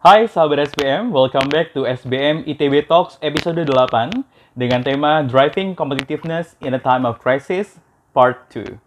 Hai sahabat SBM, welcome back to SBM ITB Talks episode 8 dengan tema Driving Competitiveness in a Time of Crisis Part 2.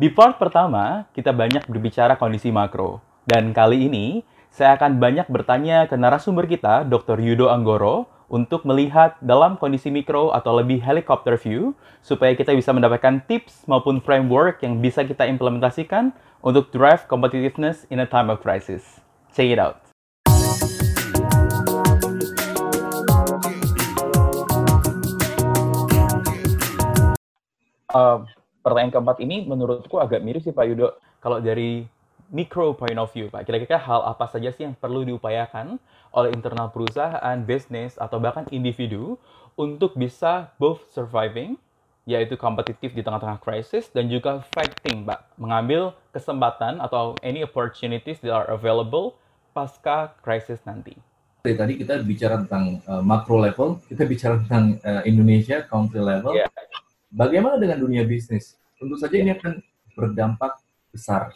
Di part pertama, kita banyak berbicara kondisi makro. Dan kali ini, saya akan banyak bertanya ke narasumber kita, Dr. Yudo Anggoro, untuk melihat dalam kondisi mikro atau lebih helicopter view, supaya kita bisa mendapatkan tips maupun framework yang bisa kita implementasikan untuk drive competitiveness in a time of crisis. Check it out. Uh, pertanyaan keempat ini menurutku agak mirip sih Pak Yudo. Kalau dari micro point of view, Pak, kira-kira hal apa saja sih yang perlu diupayakan oleh internal perusahaan, bisnis, atau bahkan individu untuk bisa both surviving, yaitu kompetitif di tengah-tengah krisis, dan juga fighting, Pak, mengambil kesempatan atau any opportunities that are available pasca krisis nanti. Tadi kita bicara tentang uh, macro level, kita bicara tentang uh, Indonesia country level. Yeah Bagaimana dengan dunia bisnis? Tentu saja ini akan berdampak besar.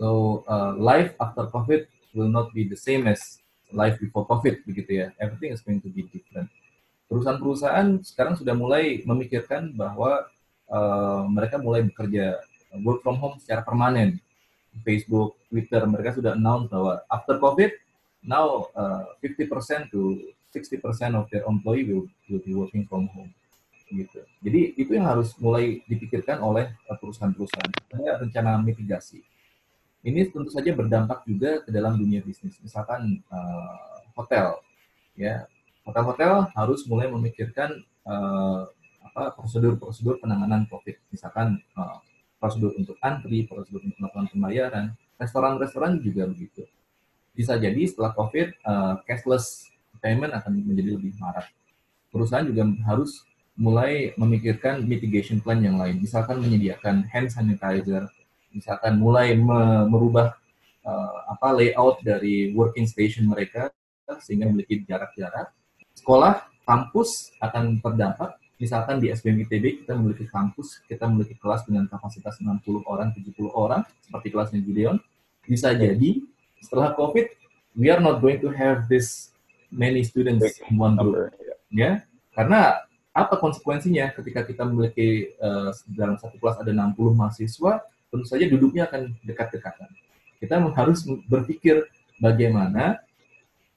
So, uh, life after COVID will not be the same as life before COVID, begitu ya. Everything is going to be different. Perusahaan-perusahaan sekarang sudah mulai memikirkan bahwa uh, mereka mulai bekerja work from home secara permanen. Facebook, Twitter, mereka sudah announce bahwa after COVID, now uh, 50% to 60% of their employee will, will be working from home gitu. Jadi itu yang harus mulai dipikirkan oleh eh, perusahaan-perusahaan. Ada rencana mitigasi. Ini tentu saja berdampak juga ke dalam dunia bisnis. Misalkan uh, hotel, ya hotel-hotel harus mulai memikirkan uh, apa prosedur-prosedur penanganan COVID. Misalkan uh, prosedur untuk antri, prosedur untuk melakukan pembayaran. Restoran-restoran juga begitu. Bisa jadi setelah COVID, uh, cashless payment akan menjadi lebih marak. Perusahaan juga harus mulai memikirkan mitigation plan yang lain. Misalkan menyediakan hand sanitizer, misalkan mulai me merubah uh, apa layout dari working station mereka sehingga memiliki jarak-jarak. Sekolah, kampus akan terdampak. Misalkan di SBM ITB kita memiliki kampus, kita memiliki kelas dengan kapasitas 60 orang, 70 orang, seperti kelasnya Gideon. Bisa jadi setelah COVID, we are not going to have this many students in one group. Ya, karena apa konsekuensinya ketika kita memiliki uh, dalam satu kelas ada 60 mahasiswa, tentu saja duduknya akan dekat-dekatan. Kita harus berpikir bagaimana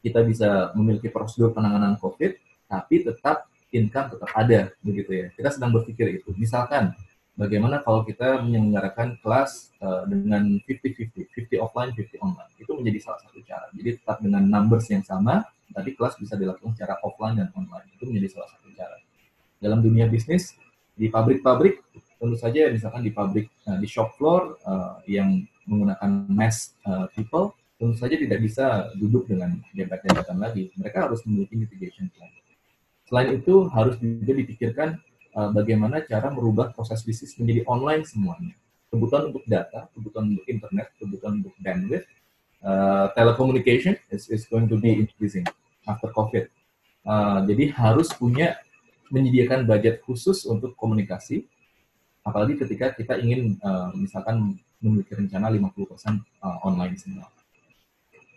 kita bisa memiliki prosedur penanganan COVID, tapi tetap income tetap ada, begitu ya. Kita sedang berpikir itu. Misalkan, bagaimana kalau kita menyelenggarakan kelas uh, dengan 50-50, 50 offline, 50 online. Itu menjadi salah satu cara. Jadi tetap dengan numbers yang sama, tapi kelas bisa dilakukan secara offline dan online. Itu menjadi salah satu dalam dunia bisnis di pabrik-pabrik tentu saja misalkan di pabrik uh, di shop floor uh, yang menggunakan mass uh, people tentu saja tidak bisa duduk dengan dempet-dempetan lagi. Mereka harus memiliki mitigation plan. Selain itu harus juga dipikirkan uh, bagaimana cara merubah proses bisnis menjadi online semuanya. Kebutuhan untuk data kebutuhan untuk internet kebutuhan untuk bandwidth uh, telecommunication is, is going to be increasing after covid. Uh, jadi harus punya menyediakan budget khusus untuk komunikasi, apalagi ketika kita ingin uh, misalkan memiliki rencana 50% uh, online semua.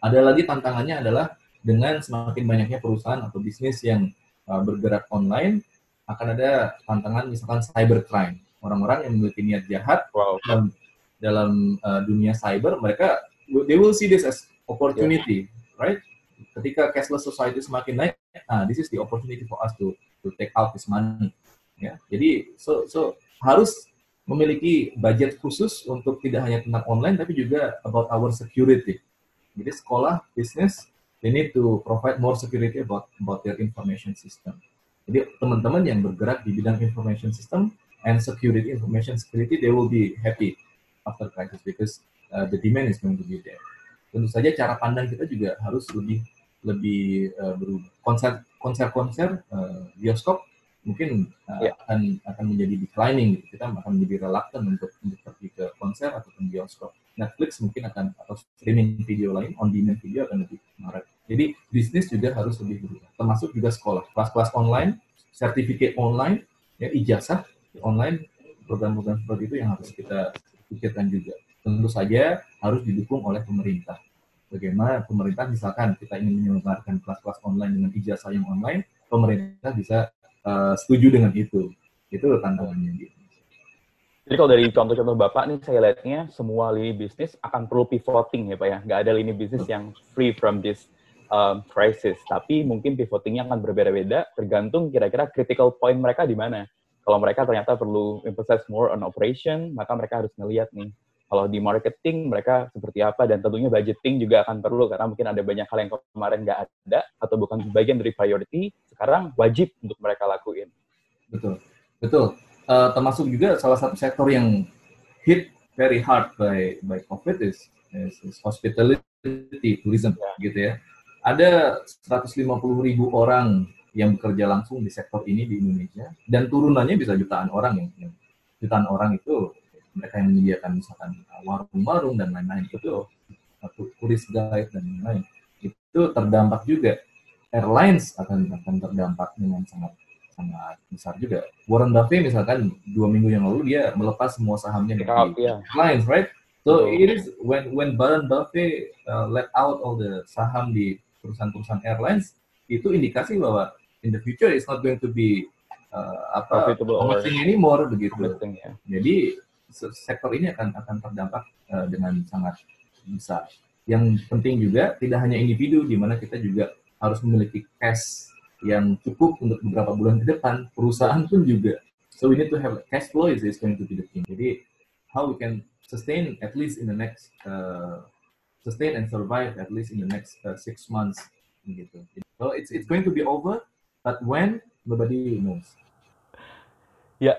Ada lagi tantangannya adalah dengan semakin banyaknya perusahaan atau bisnis yang uh, bergerak online, akan ada tantangan misalkan cybercrime. Orang-orang yang memiliki niat jahat wow. dalam, dalam uh, dunia cyber, mereka they will see this as opportunity, yeah. right? Ketika cashless society semakin naik, nah this is the opportunity for us to to take out this money. Ya, jadi so so harus memiliki budget khusus untuk tidak hanya tentang online tapi juga about our security. Jadi sekolah, bisnis, they need to provide more security about about their information system. Jadi teman-teman yang bergerak di bidang information system and security, information security, they will be happy after crisis because uh, the demand is going to be there. Tentu saja cara pandang kita juga harus lebih lebih uh, berubah. Konser konser-konser uh, bioskop mungkin uh, yeah. akan akan menjadi declining gitu. Kita akan menjadi reluctant untuk untuk pergi ke konser ataupun bioskop. Netflix mungkin akan atau streaming video lain on demand video akan lebih marak. Jadi bisnis juga harus lebih berubah. Termasuk juga sekolah. Kelas-kelas online, sertifikat online, ya ijazah online, program-program seperti itu yang harus kita pikirkan juga. Tentu saja harus didukung oleh pemerintah bagaimana pemerintah misalkan kita ingin menyelenggarakan kelas-kelas online dengan ijazah yang online, pemerintah bisa uh, setuju dengan itu. Itu tantangannya gitu. Jadi kalau dari contoh-contoh Bapak nih saya lihatnya semua lini bisnis akan perlu pivoting ya Pak ya. Nggak ada lini bisnis yang free from this um, crisis. Tapi mungkin pivotingnya akan berbeda-beda tergantung kira-kira critical point mereka di mana. Kalau mereka ternyata perlu emphasize more on operation, maka mereka harus ngelihat nih kalau di marketing mereka seperti apa dan tentunya budgeting juga akan perlu karena mungkin ada banyak hal yang kemarin nggak ada atau bukan bagian dari priority sekarang wajib untuk mereka lakuin. Betul, betul. Uh, termasuk juga salah satu sektor yang hit very hard by by COVID is, is, is hospitality tourism ya. gitu ya. Ada 150 ribu orang yang bekerja langsung di sektor ini di Indonesia dan turunannya bisa jutaan orang yang, yang jutaan orang itu mereka yang menyediakan misalkan uh, warung-warung dan lain-lain itu turis guide dan lain-lain itu terdampak juga airlines akan akan terdampak dengan sangat sangat besar juga Warren Buffett misalkan dua minggu yang lalu dia melepas semua sahamnya di yeah. airlines right so it is when when Warren Buffett uh, let out all the saham di perusahaan-perusahaan airlines itu indikasi bahwa in the future it's not going to be uh, apa promising anymore begitu. Ya. Jadi sektor ini akan akan terdampak uh, dengan sangat besar. Yang penting juga tidak hanya individu di mana kita juga harus memiliki cash yang cukup untuk beberapa bulan ke depan, perusahaan pun juga. So we need to have cash flow is, is going to be the thing. Jadi how we can sustain at least in the next uh, sustain and survive at least in the next uh, six months gitu. So it's it's going to be over, but when nobody knows. Ya,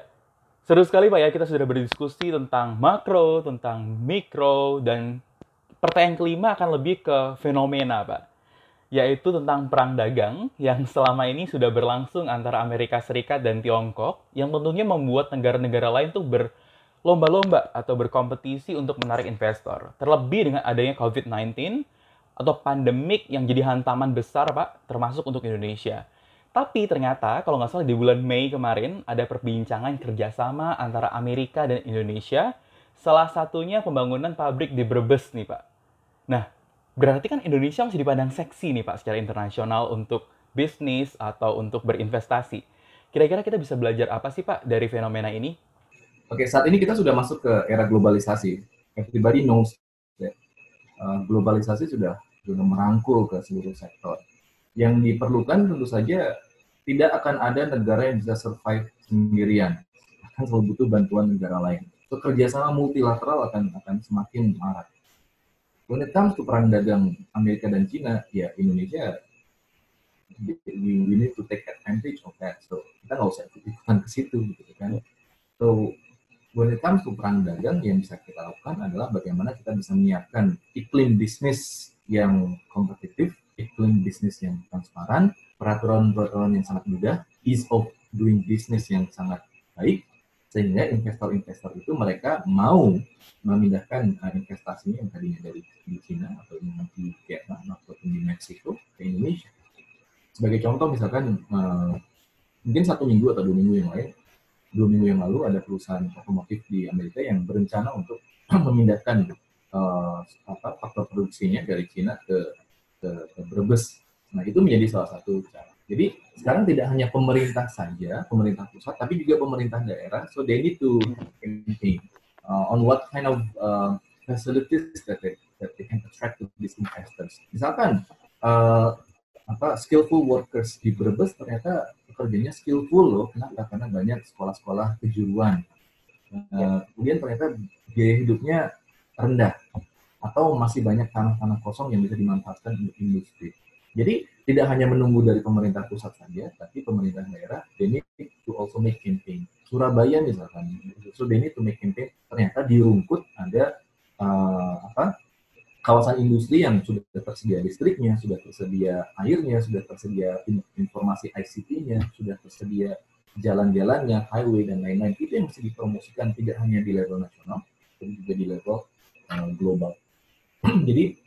Seru sekali Pak ya, kita sudah berdiskusi tentang makro, tentang mikro, dan pertanyaan kelima akan lebih ke fenomena Pak. Yaitu tentang perang dagang yang selama ini sudah berlangsung antara Amerika Serikat dan Tiongkok, yang tentunya membuat negara-negara lain tuh berlomba-lomba atau berkompetisi untuk menarik investor. Terlebih dengan adanya COVID-19 atau pandemik yang jadi hantaman besar Pak, termasuk untuk Indonesia. Tapi ternyata kalau nggak salah di bulan Mei kemarin ada perbincangan kerjasama antara Amerika dan Indonesia. Salah satunya pembangunan pabrik di Brebes nih Pak. Nah, berarti kan Indonesia masih dipandang seksi nih Pak secara internasional untuk bisnis atau untuk berinvestasi. Kira-kira kita bisa belajar apa sih Pak dari fenomena ini? Oke, saat ini kita sudah masuk ke era globalisasi. Everybody knows that uh, globalisasi sudah sudah merangkul ke seluruh sektor yang diperlukan tentu saja tidak akan ada negara yang bisa survive sendirian. Akan selalu butuh bantuan negara lain. So, kerjasama multilateral akan akan semakin marak. When it comes to perang dagang Amerika dan Cina, ya Indonesia we, we need to take advantage of that. So kita nggak usah ikutan ke situ gitu kan. So when it comes to perang dagang yang bisa kita lakukan adalah bagaimana kita bisa menyiapkan iklim bisnis yang kompetitif iklim bisnis yang transparan, peraturan-peraturan yang sangat mudah, ease of doing business yang sangat baik, sehingga investor-investor itu mereka mau memindahkan uh, investasinya yang tadinya dari di China atau di Vietnam atau di Meksiko ke Indonesia. Sebagai contoh misalkan uh, mungkin satu minggu atau dua minggu yang lain, dua minggu yang lalu ada perusahaan otomotif di Amerika yang berencana untuk memindahkan uh, apa faktor produksinya dari China ke ke, ke Brebes. Nah, itu menjadi salah satu cara. Jadi sekarang tidak hanya pemerintah saja, pemerintah pusat, tapi juga pemerintah daerah. So they need to uh, on what kind of uh, facilities that they, that they can attract to these investors. Misalkan uh, apa skillful workers di Brebes ternyata pekerjanya skillful loh. Kenapa? Karena banyak sekolah-sekolah kejuruan. Uh, kemudian ternyata biaya hidupnya rendah atau masih banyak tanah-tanah kosong yang bisa dimanfaatkan untuk industri. Jadi tidak hanya menunggu dari pemerintah pusat saja, tapi pemerintah daerah they need to also make campaign. Surabaya misalkan, so they need to make campaign. Ternyata di Rungkut ada uh, apa kawasan industri yang sudah tersedia listriknya, sudah tersedia airnya, sudah tersedia informasi ICT-nya, sudah tersedia jalan-jalannya, highway dan lain-lain. Itu yang mesti dipromosikan tidak hanya di level nasional, tapi juga di level uh, global. Jadi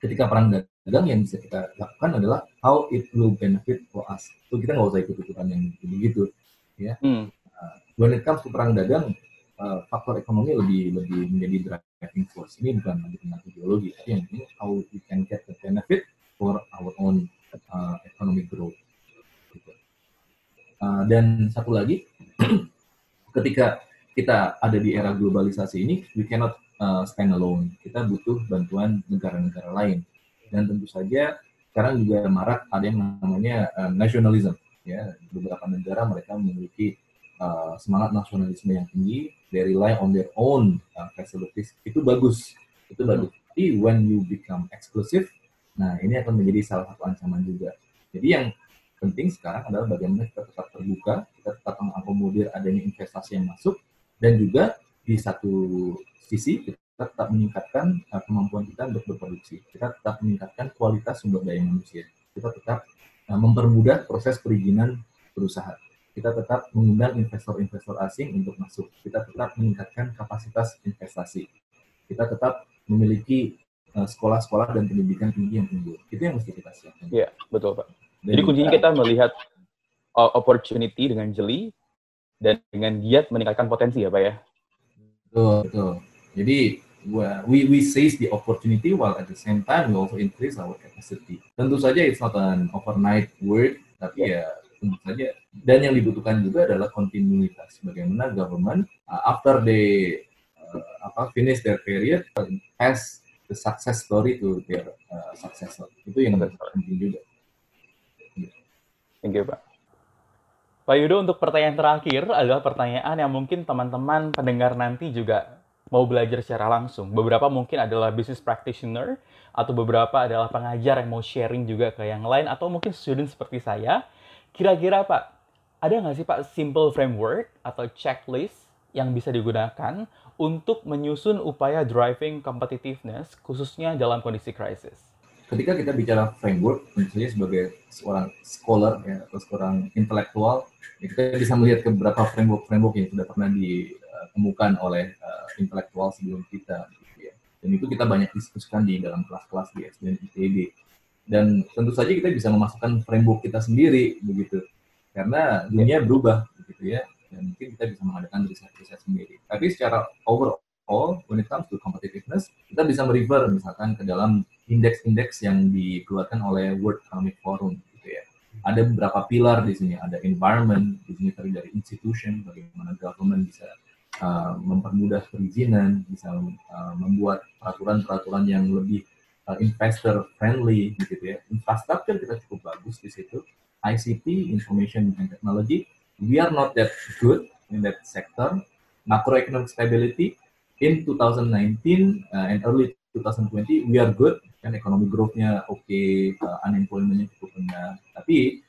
ketika perang dagang yang bisa kita lakukan adalah how it will benefit for us. So kita nggak usah ikut-ikutan yang begitu, ya. Hmm. Uh, when it comes to perang dagang, uh, faktor ekonomi lebih lebih menjadi driving force. Ini bukan lagi tentang ideologi, tapi yang ini how we can get the benefit for our own uh, economic growth. Gitu. Uh, dan satu lagi, ketika kita ada di era globalisasi ini, we cannot uh, stand alone. Kita butuh bantuan negara-negara lain. Dan tentu saja sekarang juga marak ada yang namanya uh, nationalism. Ya, beberapa negara mereka memiliki uh, semangat nasionalisme yang tinggi. They rely on their own uh, facilities. Itu bagus, itu bagus. Tapi when you become exclusive, nah ini akan menjadi salah satu ancaman juga. Jadi yang penting sekarang adalah bagaimana kita tetap terbuka, kita tetap mengakomodir adanya investasi yang masuk, dan juga di satu sisi kita tetap meningkatkan uh, kemampuan kita untuk berproduksi. Kita tetap meningkatkan kualitas sumber daya manusia. Kita tetap uh, mempermudah proses perizinan berusaha. Kita tetap mengundang investor-investor asing untuk masuk. Kita tetap meningkatkan kapasitas investasi. Kita tetap memiliki uh, sekolah-sekolah dan pendidikan tinggi yang unggul. Itu yang mesti kita siapkan. Iya, betul Pak. Dan Jadi kuncinya kita melihat opportunity dengan jeli dan dengan giat meningkatkan potensi ya Pak ya. Betul, betul. Jadi we we seize the opportunity while at the same time we also increase our capacity. Tentu saja it's not an overnight work, tapi ya tentu saja. Dan yang dibutuhkan juga adalah kontinuitas. Bagaimana government uh, after they uh, apa finish their period has the success story to their uh, successor. Itu yang penting juga. Thank you, Pak. Pak Yudo, untuk pertanyaan terakhir adalah pertanyaan yang mungkin teman-teman pendengar nanti juga mau belajar secara langsung. Beberapa mungkin adalah business practitioner, atau beberapa adalah pengajar yang mau sharing juga ke yang lain, atau mungkin student seperti saya. Kira-kira Pak, ada nggak sih Pak simple framework atau checklist yang bisa digunakan untuk menyusun upaya driving competitiveness, khususnya dalam kondisi krisis? Ketika kita bicara framework, tentunya sebagai seorang scholar ya, atau seorang intelektual, ya kita bisa melihat beberapa framework-framework yang sudah pernah ditemukan oleh uh, intelektual sebelum kita gitu ya. Dan itu kita banyak diskusikan di dalam kelas-kelas di SDN ITB. Dan tentu saja kita bisa memasukkan framework kita sendiri begitu. Karena dunia berubah begitu ya. Dan mungkin kita bisa mengadakan riset-riset sendiri. Tapi secara overall, when it comes to competitiveness, kita bisa merefer misalkan ke dalam indeks-indeks yang dikeluarkan oleh World Economic Forum gitu ya. Ada beberapa pilar di sini, ada environment, di sini terdiri dari institution, bagaimana government bisa uh, mempermudah perizinan, bisa uh, membuat peraturan-peraturan yang lebih uh, investor friendly gitu ya. Infrastruktur kita cukup bagus di situ. ICT, information and technology, we are not that good in that sector. Macroeconomic stability in 2019 uh, and early 2020 we are good kan ekonomi growth-nya oke, okay, uh, unemployment-nya cukup rendah. Tapi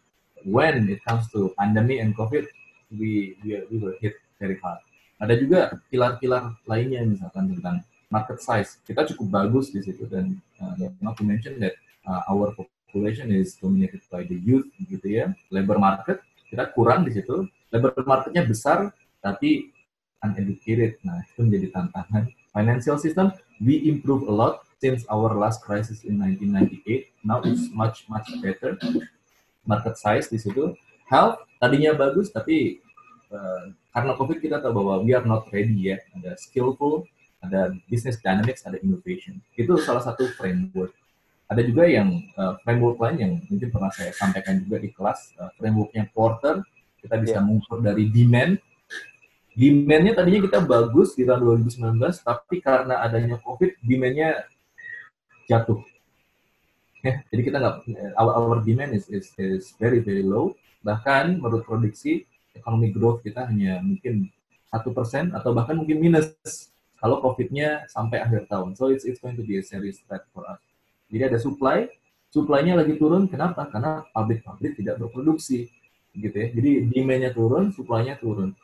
when it comes to pandemic and COVID, we we, we were hit very hard. Ada juga pilar-pilar lainnya misalkan tentang market size. Kita cukup bagus di situ dan uh, not to mention that uh, our population is dominated by the youth gitu ya. Labor market kita kurang di situ. Labor marketnya besar tapi uneducated. Nah, itu menjadi tantangan. Financial system we improve a lot since our last crisis in 1998. Now it's much much better. Market size di situ. Health tadinya bagus tapi uh, karena COVID kita tahu bahwa we are not ready ya. Ada skillful, ada business dynamics, ada innovation. Itu salah satu framework. Ada juga yang uh, framework lain yang mungkin pernah saya sampaikan juga di kelas, uh, frameworknya Porter. Kita bisa yeah. mengukur dari demand. Demand-nya tadinya kita bagus di tahun 2019, tapi karena adanya COVID, demand-nya jatuh. Ya, jadi kita nggak, our, our demand is, is, is very, very low. Bahkan menurut prediksi, economic growth kita hanya mungkin satu persen atau bahkan mungkin minus kalau COVID-nya sampai akhir tahun. So it's, it's going to be a serious threat for us. Jadi ada supply, supply-nya lagi turun. Kenapa? Karena pabrik-pabrik tidak berproduksi, gitu ya. Jadi demand-nya turun, supply-nya turun.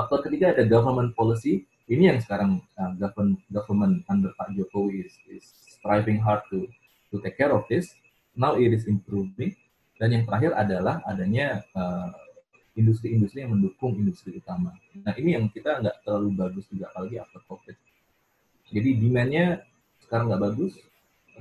Faktor ketiga ada government policy. Ini yang sekarang uh, government government under Pak Jokowi is, is striving hard to to take care of this. Now it is improving. Dan yang terakhir adalah adanya uh, industri-industri yang mendukung industri utama. Nah ini yang kita nggak terlalu bagus juga apalagi after COVID. Jadi demand-nya sekarang nggak bagus,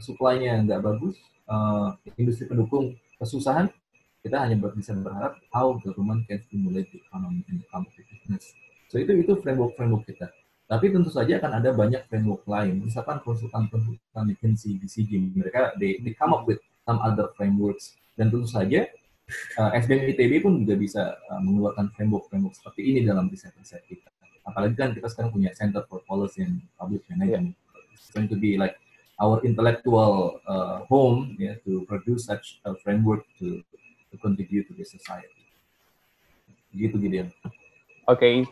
supply-nya nggak bagus, uh, industri pendukung kesusahan, kita hanya bisa berharap how government can stimulate the economy and the competitiveness. So itu itu framework framework kita. Tapi tentu saja akan ada banyak framework lain. Misalkan konsultan-konsultan McKinsey, BCG, mereka they, they come up with some other frameworks. Dan tentu saja uh, SBM ITB pun juga bisa uh, mengeluarkan framework-framework seperti ini dalam riset-riset kita. Apalagi kan kita sekarang punya Center for Policy and Public Management. Yeah. It's going to be like our intellectual uh, home yeah, to produce such a framework to, to contribute to the society. Gitu Gideon. Okay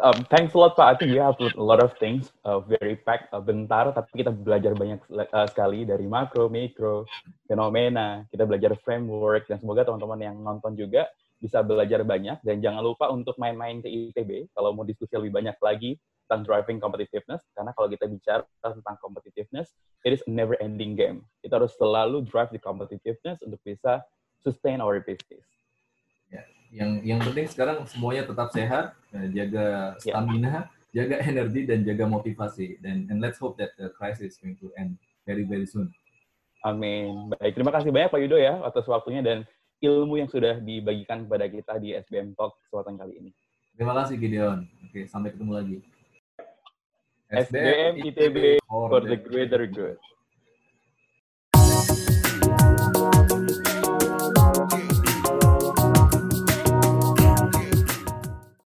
um, thanks a lot Pak. I think you have a lot of things uh, very packed uh, bentar, tapi kita belajar banyak uh, sekali dari makro, mikro, fenomena. Kita belajar framework dan semoga teman-teman yang nonton juga bisa belajar banyak dan jangan lupa untuk main-main ke ITB kalau mau diskusi lebih banyak lagi tentang driving competitiveness karena kalau kita bicara tentang competitiveness it is a never ending game kita harus selalu drive the competitiveness untuk bisa sustain our business yang yang penting sekarang semuanya tetap sehat, eh, jaga ya. stamina, yeah. jaga energi dan jaga motivasi. Dan and let's hope that the crisis is going to end very very soon. Amin. Baik, terima kasih banyak Pak Yudo ya atas waktunya dan ilmu yang sudah dibagikan kepada kita di SBM Talk kesempatan kali ini. Terima kasih Gideon. Oke, sampai ketemu lagi. SBM ITB for the greater good.